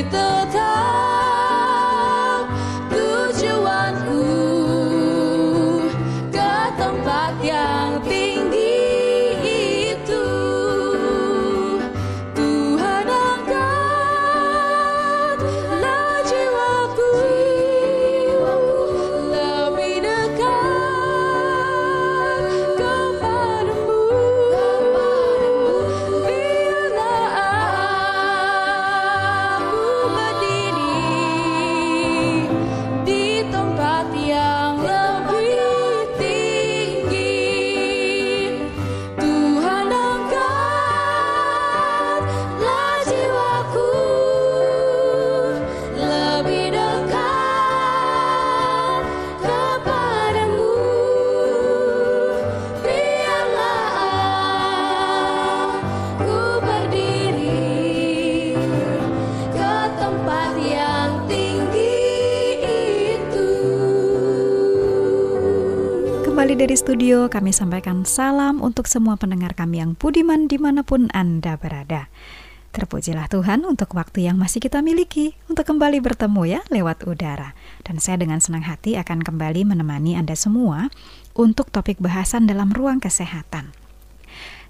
Kembali dari studio kami sampaikan salam untuk semua pendengar kami yang budiman di mana pun Anda berada. Terpujilah Tuhan untuk waktu yang masih kita miliki untuk kembali bertemu ya lewat udara. Dan saya dengan senang hati akan kembali menemani Anda semua untuk topik bahasan dalam ruang kesehatan.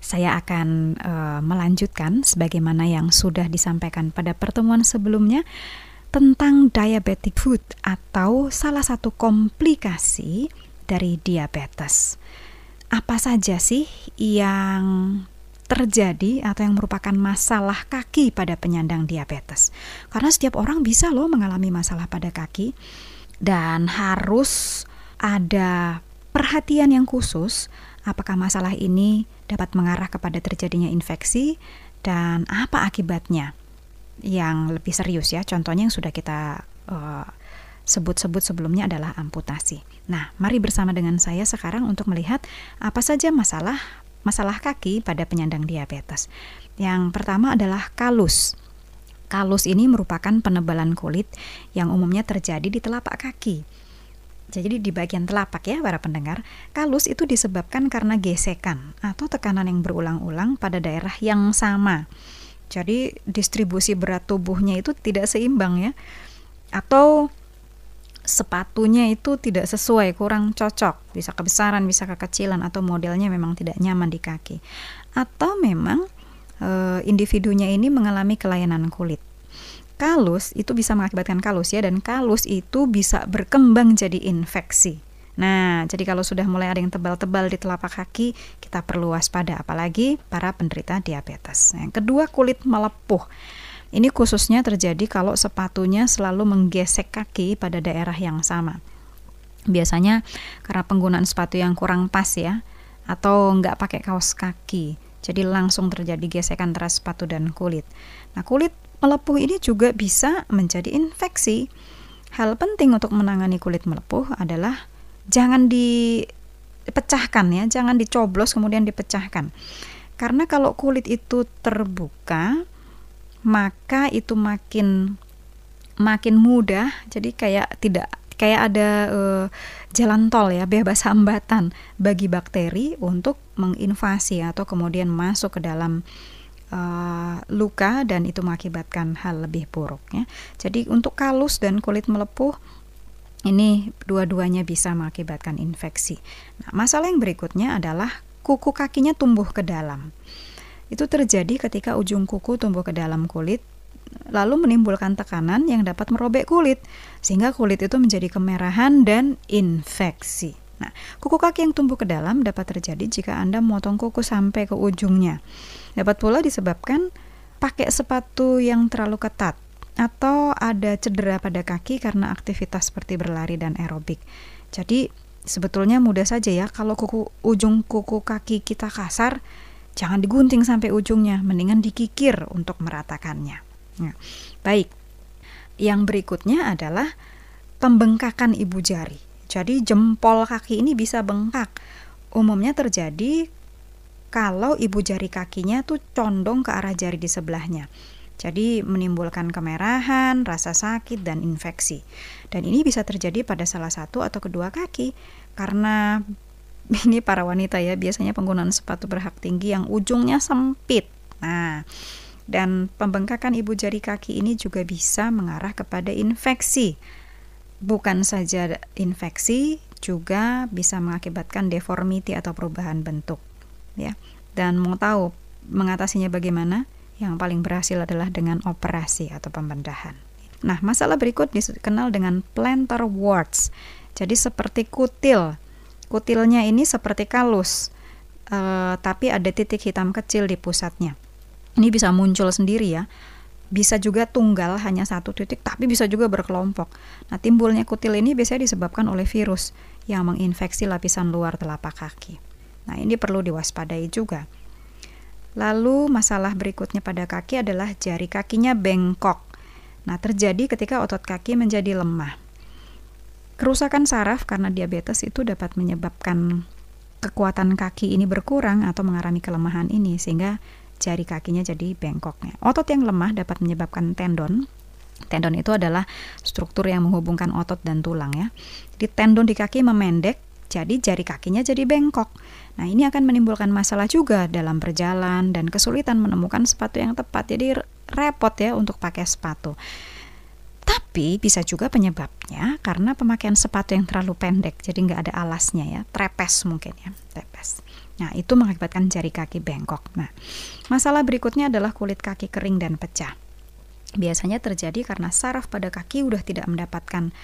Saya akan uh, melanjutkan sebagaimana yang sudah disampaikan pada pertemuan sebelumnya tentang diabetic food atau salah satu komplikasi dari diabetes. Apa saja sih yang terjadi atau yang merupakan masalah kaki pada penyandang diabetes. Karena setiap orang bisa loh mengalami masalah pada kaki dan harus ada perhatian yang khusus apakah masalah ini dapat mengarah kepada terjadinya infeksi dan apa akibatnya yang lebih serius ya. Contohnya yang sudah kita uh, sebut-sebut sebelumnya adalah amputasi. Nah, mari bersama dengan saya sekarang untuk melihat apa saja masalah masalah kaki pada penyandang diabetes. Yang pertama adalah kalus. Kalus ini merupakan penebalan kulit yang umumnya terjadi di telapak kaki. Jadi di bagian telapak ya para pendengar, kalus itu disebabkan karena gesekan atau tekanan yang berulang-ulang pada daerah yang sama. Jadi distribusi berat tubuhnya itu tidak seimbang ya. Atau sepatunya itu tidak sesuai, kurang cocok, bisa kebesaran, bisa kekecilan atau modelnya memang tidak nyaman di kaki. Atau memang e, individunya ini mengalami kelainan kulit. Kalus itu bisa mengakibatkan kalus ya dan kalus itu bisa berkembang jadi infeksi. Nah, jadi kalau sudah mulai ada yang tebal-tebal di telapak kaki, kita perlu waspada apalagi para penderita diabetes. Yang kedua, kulit melepuh. Ini khususnya terjadi kalau sepatunya selalu menggesek kaki pada daerah yang sama. Biasanya karena penggunaan sepatu yang kurang pas ya, atau nggak pakai kaos kaki, jadi langsung terjadi gesekan antara sepatu dan kulit. Nah, kulit melepuh ini juga bisa menjadi infeksi. Hal penting untuk menangani kulit melepuh adalah jangan dipecahkan ya, jangan dicoblos kemudian dipecahkan. Karena kalau kulit itu terbuka, maka itu makin makin mudah jadi kayak tidak kayak ada uh, jalan tol ya bebas hambatan bagi bakteri untuk menginvasi atau kemudian masuk ke dalam uh, luka dan itu mengakibatkan hal lebih buruk ya. Jadi untuk kalus dan kulit melepuh ini dua-duanya bisa mengakibatkan infeksi. Nah, masalah yang berikutnya adalah kuku kakinya tumbuh ke dalam. Itu terjadi ketika ujung kuku tumbuh ke dalam kulit lalu menimbulkan tekanan yang dapat merobek kulit sehingga kulit itu menjadi kemerahan dan infeksi. Nah, kuku kaki yang tumbuh ke dalam dapat terjadi jika Anda memotong kuku sampai ke ujungnya. Dapat pula disebabkan pakai sepatu yang terlalu ketat atau ada cedera pada kaki karena aktivitas seperti berlari dan aerobik. Jadi, sebetulnya mudah saja ya kalau kuku ujung kuku kaki kita kasar, Jangan digunting sampai ujungnya, mendingan dikikir untuk meratakannya. Nah, baik. Yang berikutnya adalah pembengkakan ibu jari. Jadi jempol kaki ini bisa bengkak. Umumnya terjadi kalau ibu jari kakinya tuh condong ke arah jari di sebelahnya. Jadi menimbulkan kemerahan, rasa sakit, dan infeksi. Dan ini bisa terjadi pada salah satu atau kedua kaki karena ini para wanita ya biasanya penggunaan sepatu berhak tinggi yang ujungnya sempit. Nah, dan pembengkakan ibu jari kaki ini juga bisa mengarah kepada infeksi. Bukan saja infeksi, juga bisa mengakibatkan deformity atau perubahan bentuk, ya. Dan mau tahu mengatasinya bagaimana? Yang paling berhasil adalah dengan operasi atau pembedahan. Nah, masalah berikut dikenal dengan plantar warts. Jadi seperti kutil Kutilnya ini seperti kalus, uh, tapi ada titik hitam kecil di pusatnya. Ini bisa muncul sendiri ya. Bisa juga tunggal hanya satu titik, tapi bisa juga berkelompok. Nah, timbulnya kutil ini biasanya disebabkan oleh virus yang menginfeksi lapisan luar telapak kaki. Nah, ini perlu diwaspadai juga. Lalu masalah berikutnya pada kaki adalah jari kakinya bengkok. Nah, terjadi ketika otot kaki menjadi lemah. Kerusakan saraf karena diabetes itu dapat menyebabkan kekuatan kaki ini berkurang atau mengalami kelemahan ini sehingga jari kakinya jadi bengkoknya. Otot yang lemah dapat menyebabkan tendon. Tendon itu adalah struktur yang menghubungkan otot dan tulang ya. Jadi tendon di kaki memendek Jadi jari kakinya jadi bengkok. Nah, ini akan menimbulkan masalah juga dalam berjalan dan kesulitan menemukan sepatu yang tepat. Jadi repot ya untuk pakai sepatu. Tapi bisa juga penyebabnya karena pemakaian sepatu yang terlalu pendek, jadi nggak ada alasnya ya, trepes mungkin ya, trepes. Nah, itu mengakibatkan jari kaki bengkok. Nah, masalah berikutnya adalah kulit kaki kering dan pecah. Biasanya terjadi karena saraf pada kaki udah tidak mendapatkan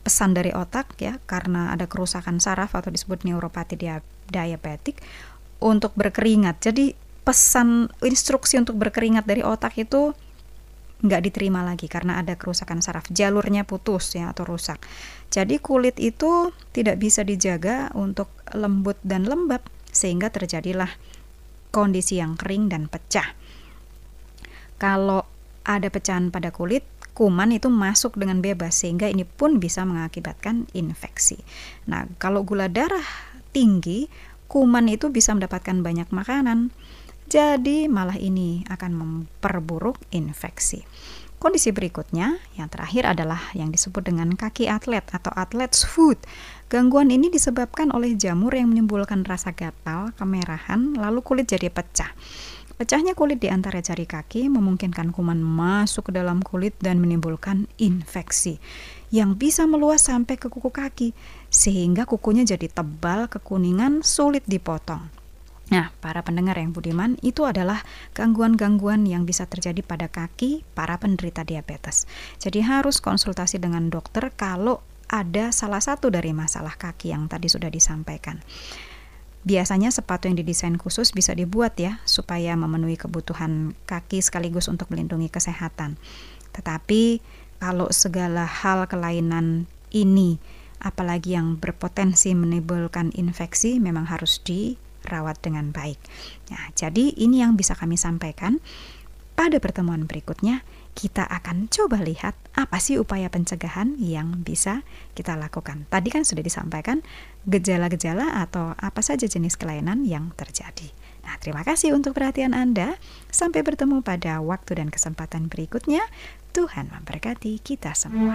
pesan dari otak ya, karena ada kerusakan saraf atau disebut neuropati diabetik untuk berkeringat. Jadi pesan instruksi untuk berkeringat dari otak itu nggak diterima lagi karena ada kerusakan saraf. Jalurnya putus ya atau rusak. Jadi kulit itu tidak bisa dijaga untuk lembut dan lembab sehingga terjadilah kondisi yang kering dan pecah. Kalau ada pecahan pada kulit kuman itu masuk dengan bebas sehingga ini pun bisa mengakibatkan infeksi. Nah kalau gula darah tinggi kuman itu bisa mendapatkan banyak makanan jadi malah ini akan memperburuk infeksi. Kondisi berikutnya, yang terakhir adalah yang disebut dengan kaki atlet atau athlet's foot. Gangguan ini disebabkan oleh jamur yang menimbulkan rasa gatal, kemerahan, lalu kulit jadi pecah. Pecahnya kulit di antara jari kaki memungkinkan kuman masuk ke dalam kulit dan menimbulkan infeksi yang bisa meluas sampai ke kuku kaki, sehingga kukunya jadi tebal, kekuningan, sulit dipotong. Nah, para pendengar yang budiman, itu adalah gangguan-gangguan yang bisa terjadi pada kaki para penderita diabetes. Jadi harus konsultasi dengan dokter kalau ada salah satu dari masalah kaki yang tadi sudah disampaikan. Biasanya sepatu yang didesain khusus bisa dibuat ya supaya memenuhi kebutuhan kaki sekaligus untuk melindungi kesehatan. Tetapi kalau segala hal kelainan ini apalagi yang berpotensi menimbulkan infeksi memang harus di rawat dengan baik. Nah, jadi ini yang bisa kami sampaikan. Pada pertemuan berikutnya, kita akan coba lihat apa sih upaya pencegahan yang bisa kita lakukan. Tadi kan sudah disampaikan gejala-gejala atau apa saja jenis kelainan yang terjadi. Nah, terima kasih untuk perhatian Anda. Sampai bertemu pada waktu dan kesempatan berikutnya. Tuhan memberkati kita semua.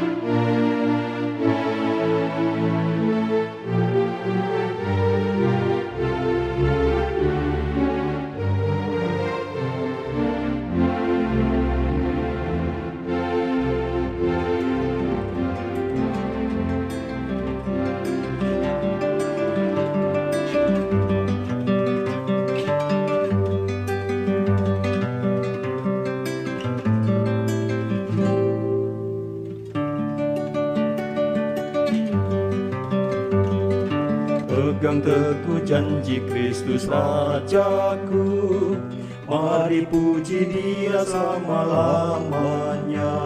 Kristus Rajaku. Mari puji dia selama-lamanya.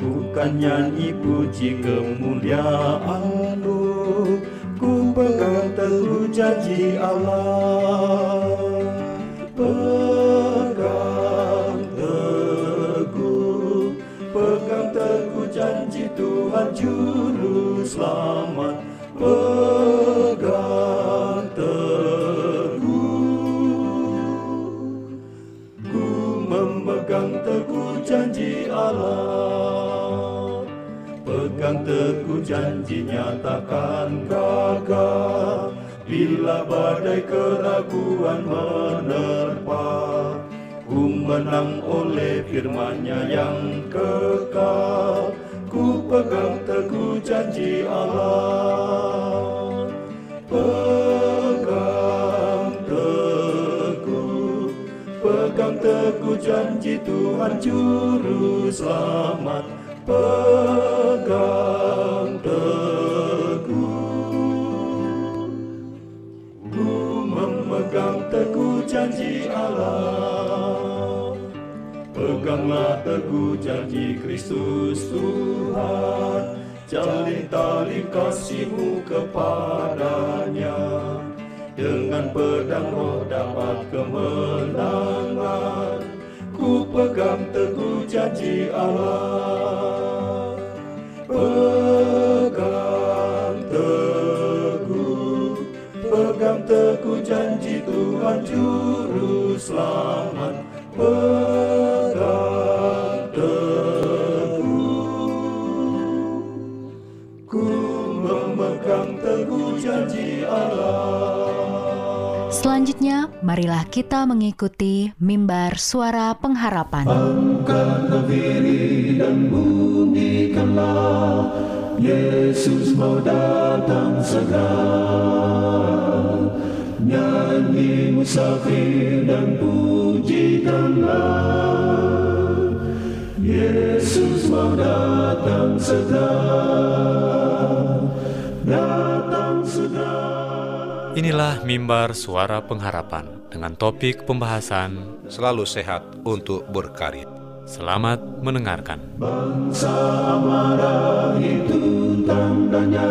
Bukan nyanyi puji kemuliaanmu. Ku pegang teguh janji Allah. Pegang teguh Pegang teguh janji Tuhan Juru Selamat pegang teguh janji nyatakan gagal bila badai keraguan menerpa ku menang oleh firman-Nya yang kekal. Ku pegang teguh janji Allah. Pegang teguh pegang teguh janji Tuhan juru selamat pegang teguh. Ku memegang teguh janji Allah. Peganglah teguh janji Kristus Tuhan. Jalin tali kasihmu kepadanya. Dengan pedang roh dapat kemenangan, ku pegang teguh janji Allah. Pegang teguh, pegang teguh janji Tuhan Juru Selamat. Pegang teguh, ku memegang teguh janji Allah. Selanjutnya, marilah kita mengikuti mimbar suara pengharapan. Angkatlah diri dan bunyikanlah Yesus mau datang segera. Nyanyi musafir dan pujikanlah Yesus mau datang segera. Datang segera Inilah mimbar suara pengharapan dengan topik pembahasan selalu sehat untuk berkarya. Selamat mendengarkan. Bangsa marah itu tandanya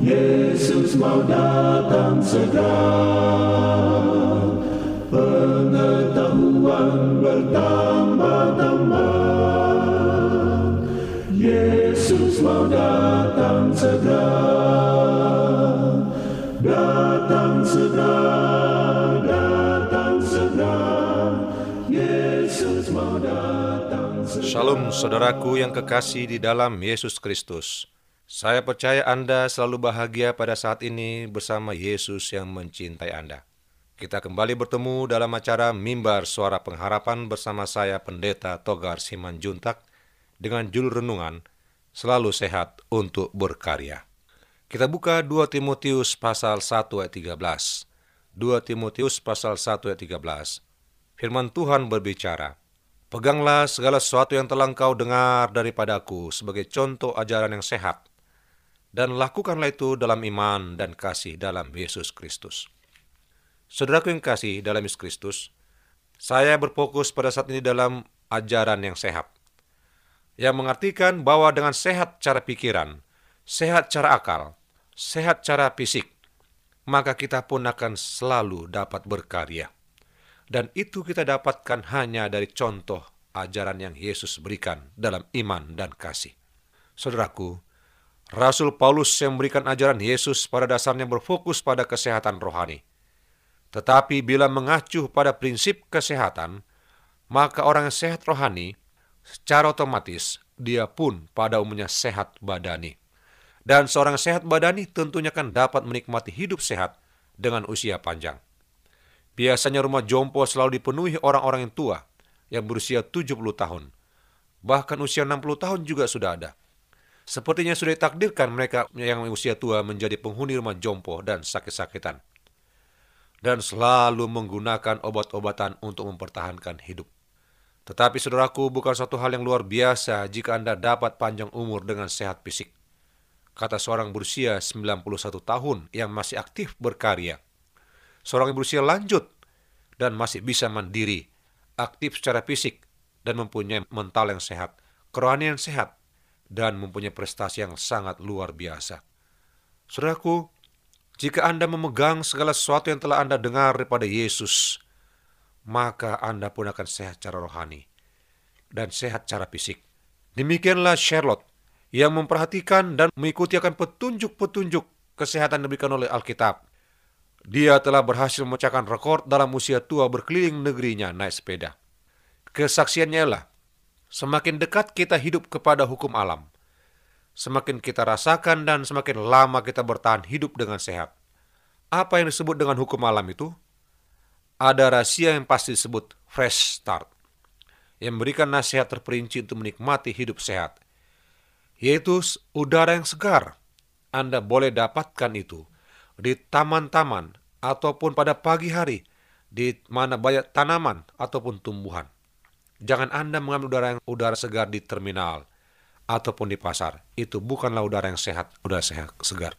Yesus mau datang segera Pengetahuan bertambah-tambah Yesus mau datang segera Shalom saudaraku yang kekasih di dalam Yesus Kristus. Saya percaya Anda selalu bahagia pada saat ini bersama Yesus yang mencintai Anda. Kita kembali bertemu dalam acara Mimbar Suara Pengharapan bersama saya Pendeta Togar Siman Juntak dengan judul renungan Selalu Sehat untuk Berkarya. Kita buka 2 Timotius pasal 1 ayat 13. 2 Timotius pasal 1 ayat 13. Firman Tuhan berbicara, Peganglah segala sesuatu yang telah engkau dengar daripadaku sebagai contoh ajaran yang sehat, dan lakukanlah itu dalam iman dan kasih dalam Yesus Kristus. Saudaraku yang kasih dalam Yesus Kristus, saya berfokus pada saat ini dalam ajaran yang sehat, yang mengartikan bahwa dengan sehat cara pikiran, sehat cara akal, sehat cara fisik, maka kita pun akan selalu dapat berkarya. Dan itu kita dapatkan hanya dari contoh ajaran yang Yesus berikan dalam iman dan kasih. Saudaraku, Rasul Paulus yang memberikan ajaran Yesus pada dasarnya berfokus pada kesehatan rohani. Tetapi bila mengacu pada prinsip kesehatan, maka orang yang sehat rohani secara otomatis dia pun pada umumnya sehat badani. Dan seorang sehat badani tentunya akan dapat menikmati hidup sehat dengan usia panjang. Biasanya rumah jompo selalu dipenuhi orang-orang yang tua yang berusia 70 tahun. Bahkan usia 60 tahun juga sudah ada. Sepertinya sudah ditakdirkan mereka yang usia tua menjadi penghuni rumah jompo dan sakit-sakitan. Dan selalu menggunakan obat-obatan untuk mempertahankan hidup. Tetapi saudaraku bukan suatu hal yang luar biasa jika Anda dapat panjang umur dengan sehat fisik. Kata seorang berusia 91 tahun yang masih aktif berkarya. Seorang yang berusia lanjut dan masih bisa mandiri, aktif secara fisik, dan mempunyai mental yang sehat, kerohanian yang sehat, dan mempunyai prestasi yang sangat luar biasa. Saudaraku, jika Anda memegang segala sesuatu yang telah Anda dengar daripada Yesus, maka Anda pun akan sehat secara rohani dan sehat secara fisik. Demikianlah Charlotte yang memperhatikan dan mengikuti akan petunjuk-petunjuk kesehatan yang diberikan oleh Alkitab. Dia telah berhasil memecahkan rekor dalam usia tua berkeliling negerinya naik sepeda. Kesaksiannya ialah, semakin dekat kita hidup kepada hukum alam, semakin kita rasakan dan semakin lama kita bertahan hidup dengan sehat. Apa yang disebut dengan hukum alam itu? Ada rahasia yang pasti disebut fresh start, yang memberikan nasihat terperinci untuk menikmati hidup sehat, yaitu udara yang segar. Anda boleh dapatkan itu di taman-taman ataupun pada pagi hari di mana banyak tanaman ataupun tumbuhan. Jangan Anda mengambil udara yang udara segar di terminal ataupun di pasar. Itu bukanlah udara yang sehat, udara sehat segar.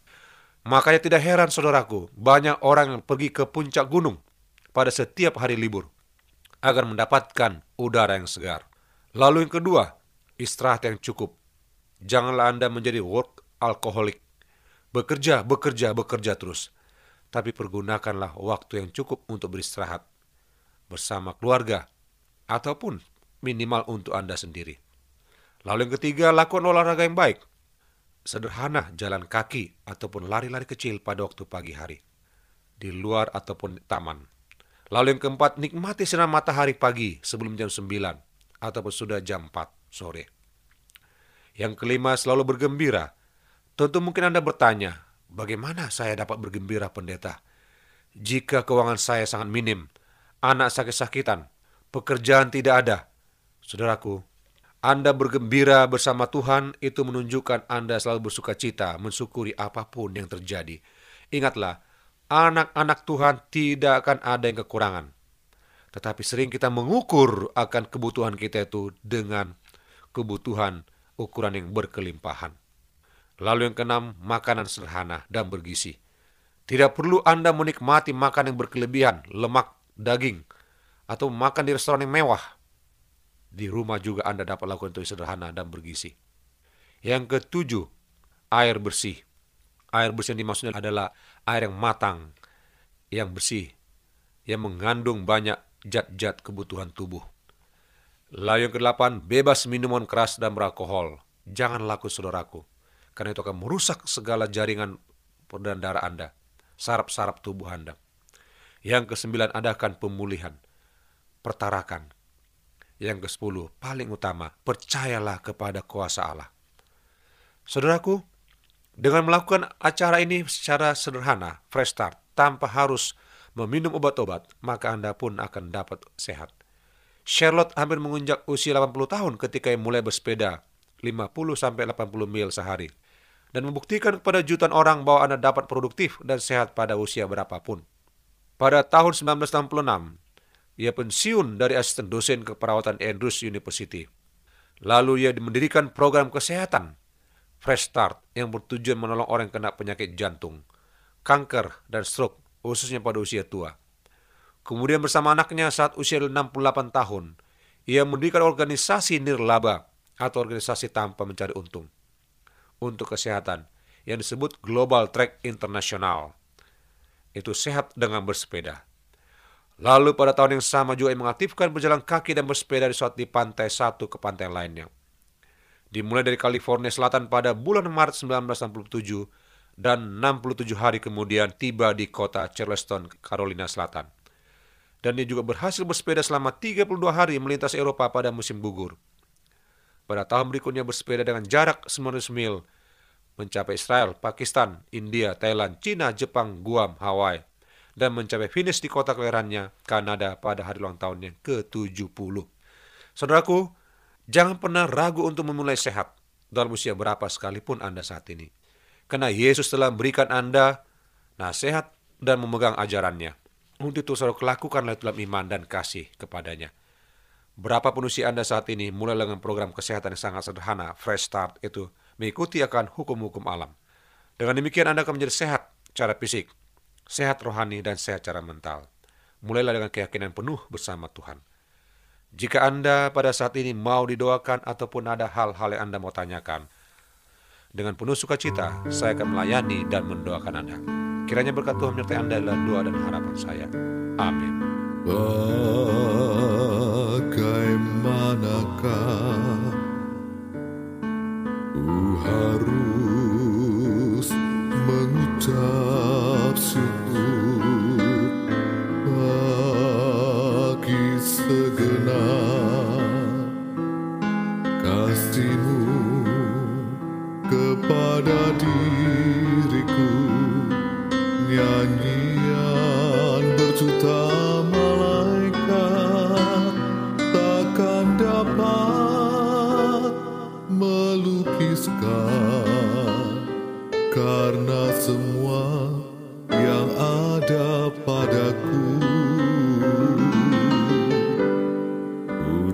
Makanya tidak heran saudaraku, banyak orang yang pergi ke puncak gunung pada setiap hari libur agar mendapatkan udara yang segar. Lalu yang kedua, istirahat yang cukup. Janganlah Anda menjadi work alkoholik. Bekerja, bekerja, bekerja terus. Tapi pergunakanlah waktu yang cukup untuk beristirahat bersama keluarga ataupun minimal untuk Anda sendiri. Lalu yang ketiga, lakukan olahraga yang baik. Sederhana jalan kaki ataupun lari-lari kecil pada waktu pagi hari. Di luar ataupun taman. Lalu yang keempat, nikmati sinar matahari pagi sebelum jam 9 ataupun sudah jam 4 sore. Yang kelima, selalu bergembira. Tentu mungkin Anda bertanya, bagaimana saya dapat bergembira pendeta? Jika keuangan saya sangat minim, anak sakit-sakitan, pekerjaan tidak ada. Saudaraku, Anda bergembira bersama Tuhan itu menunjukkan Anda selalu bersuka cita, mensyukuri apa pun yang terjadi. Ingatlah, anak-anak Tuhan tidak akan ada yang kekurangan. Tetapi sering kita mengukur akan kebutuhan kita itu dengan kebutuhan ukuran yang berkelimpahan. Lalu yang keenam, makanan sederhana dan bergizi. Tidak perlu Anda menikmati makan yang berkelebihan, lemak, daging, atau makan di restoran yang mewah. Di rumah juga Anda dapat lakukan itu sederhana dan bergizi. Yang ketujuh, air bersih. Air bersih yang dimaksudnya adalah air yang matang, yang bersih, yang mengandung banyak zat-zat kebutuhan tubuh. Lalu yang kedelapan, bebas minuman keras dan beralkohol. Jangan laku saudaraku, karena itu akan merusak segala jaringan peredaran darah Anda, saraf-saraf tubuh Anda. Yang kesembilan, adakan pemulihan, pertarakan. Yang kesepuluh, paling utama, percayalah kepada kuasa Allah. Saudaraku, dengan melakukan acara ini secara sederhana, fresh start, tanpa harus meminum obat-obat, maka Anda pun akan dapat sehat. Charlotte hampir mengunjak usia 80 tahun ketika mulai bersepeda 50-80 mil sehari dan membuktikan kepada jutaan orang bahwa Anda dapat produktif dan sehat pada usia berapapun. Pada tahun 1966, ia pensiun dari asisten dosen keperawatan Andrews University. Lalu ia mendirikan program kesehatan Fresh Start yang bertujuan menolong orang yang kena penyakit jantung, kanker, dan stroke, khususnya pada usia tua. Kemudian bersama anaknya saat usia 68 tahun, ia mendirikan organisasi nirlaba atau organisasi tanpa mencari untung untuk kesehatan yang disebut Global Track International itu sehat dengan bersepeda. Lalu pada tahun yang sama juga ia mengaktifkan berjalan kaki dan bersepeda di di pantai satu ke pantai lainnya. Dimulai dari California Selatan pada bulan Maret 1967 dan 67 hari kemudian tiba di kota Charleston, Carolina Selatan. Dan ia juga berhasil bersepeda selama 32 hari melintasi Eropa pada musim gugur. Pada tahun berikutnya bersepeda dengan jarak 900 mil mencapai Israel, Pakistan, India, Thailand, Cina, Jepang, Guam, Hawaii, dan mencapai finish di kota kelahirannya, Kanada pada hari ulang tahunnya ke-70. Saudaraku, jangan pernah ragu untuk memulai sehat dalam usia berapa sekalipun Anda saat ini. Karena Yesus telah memberikan Anda nasihat dan memegang ajarannya. Untuk itu saudara lakukanlah dalam iman dan kasih kepadanya. Berapapun usia Anda saat ini, mulai dengan program kesehatan yang sangat sederhana, Fresh Start itu mengikuti akan hukum-hukum alam. Dengan demikian Anda akan menjadi sehat secara fisik, sehat rohani, dan sehat secara mental. Mulailah dengan keyakinan penuh bersama Tuhan. Jika Anda pada saat ini mau didoakan ataupun ada hal-hal yang Anda mau tanyakan, dengan penuh sukacita saya akan melayani dan mendoakan Anda. Kiranya berkat Tuhan menyertai Anda dalam doa dan harapan saya. Amin. Bagaimanakah 着。Ada padaku ku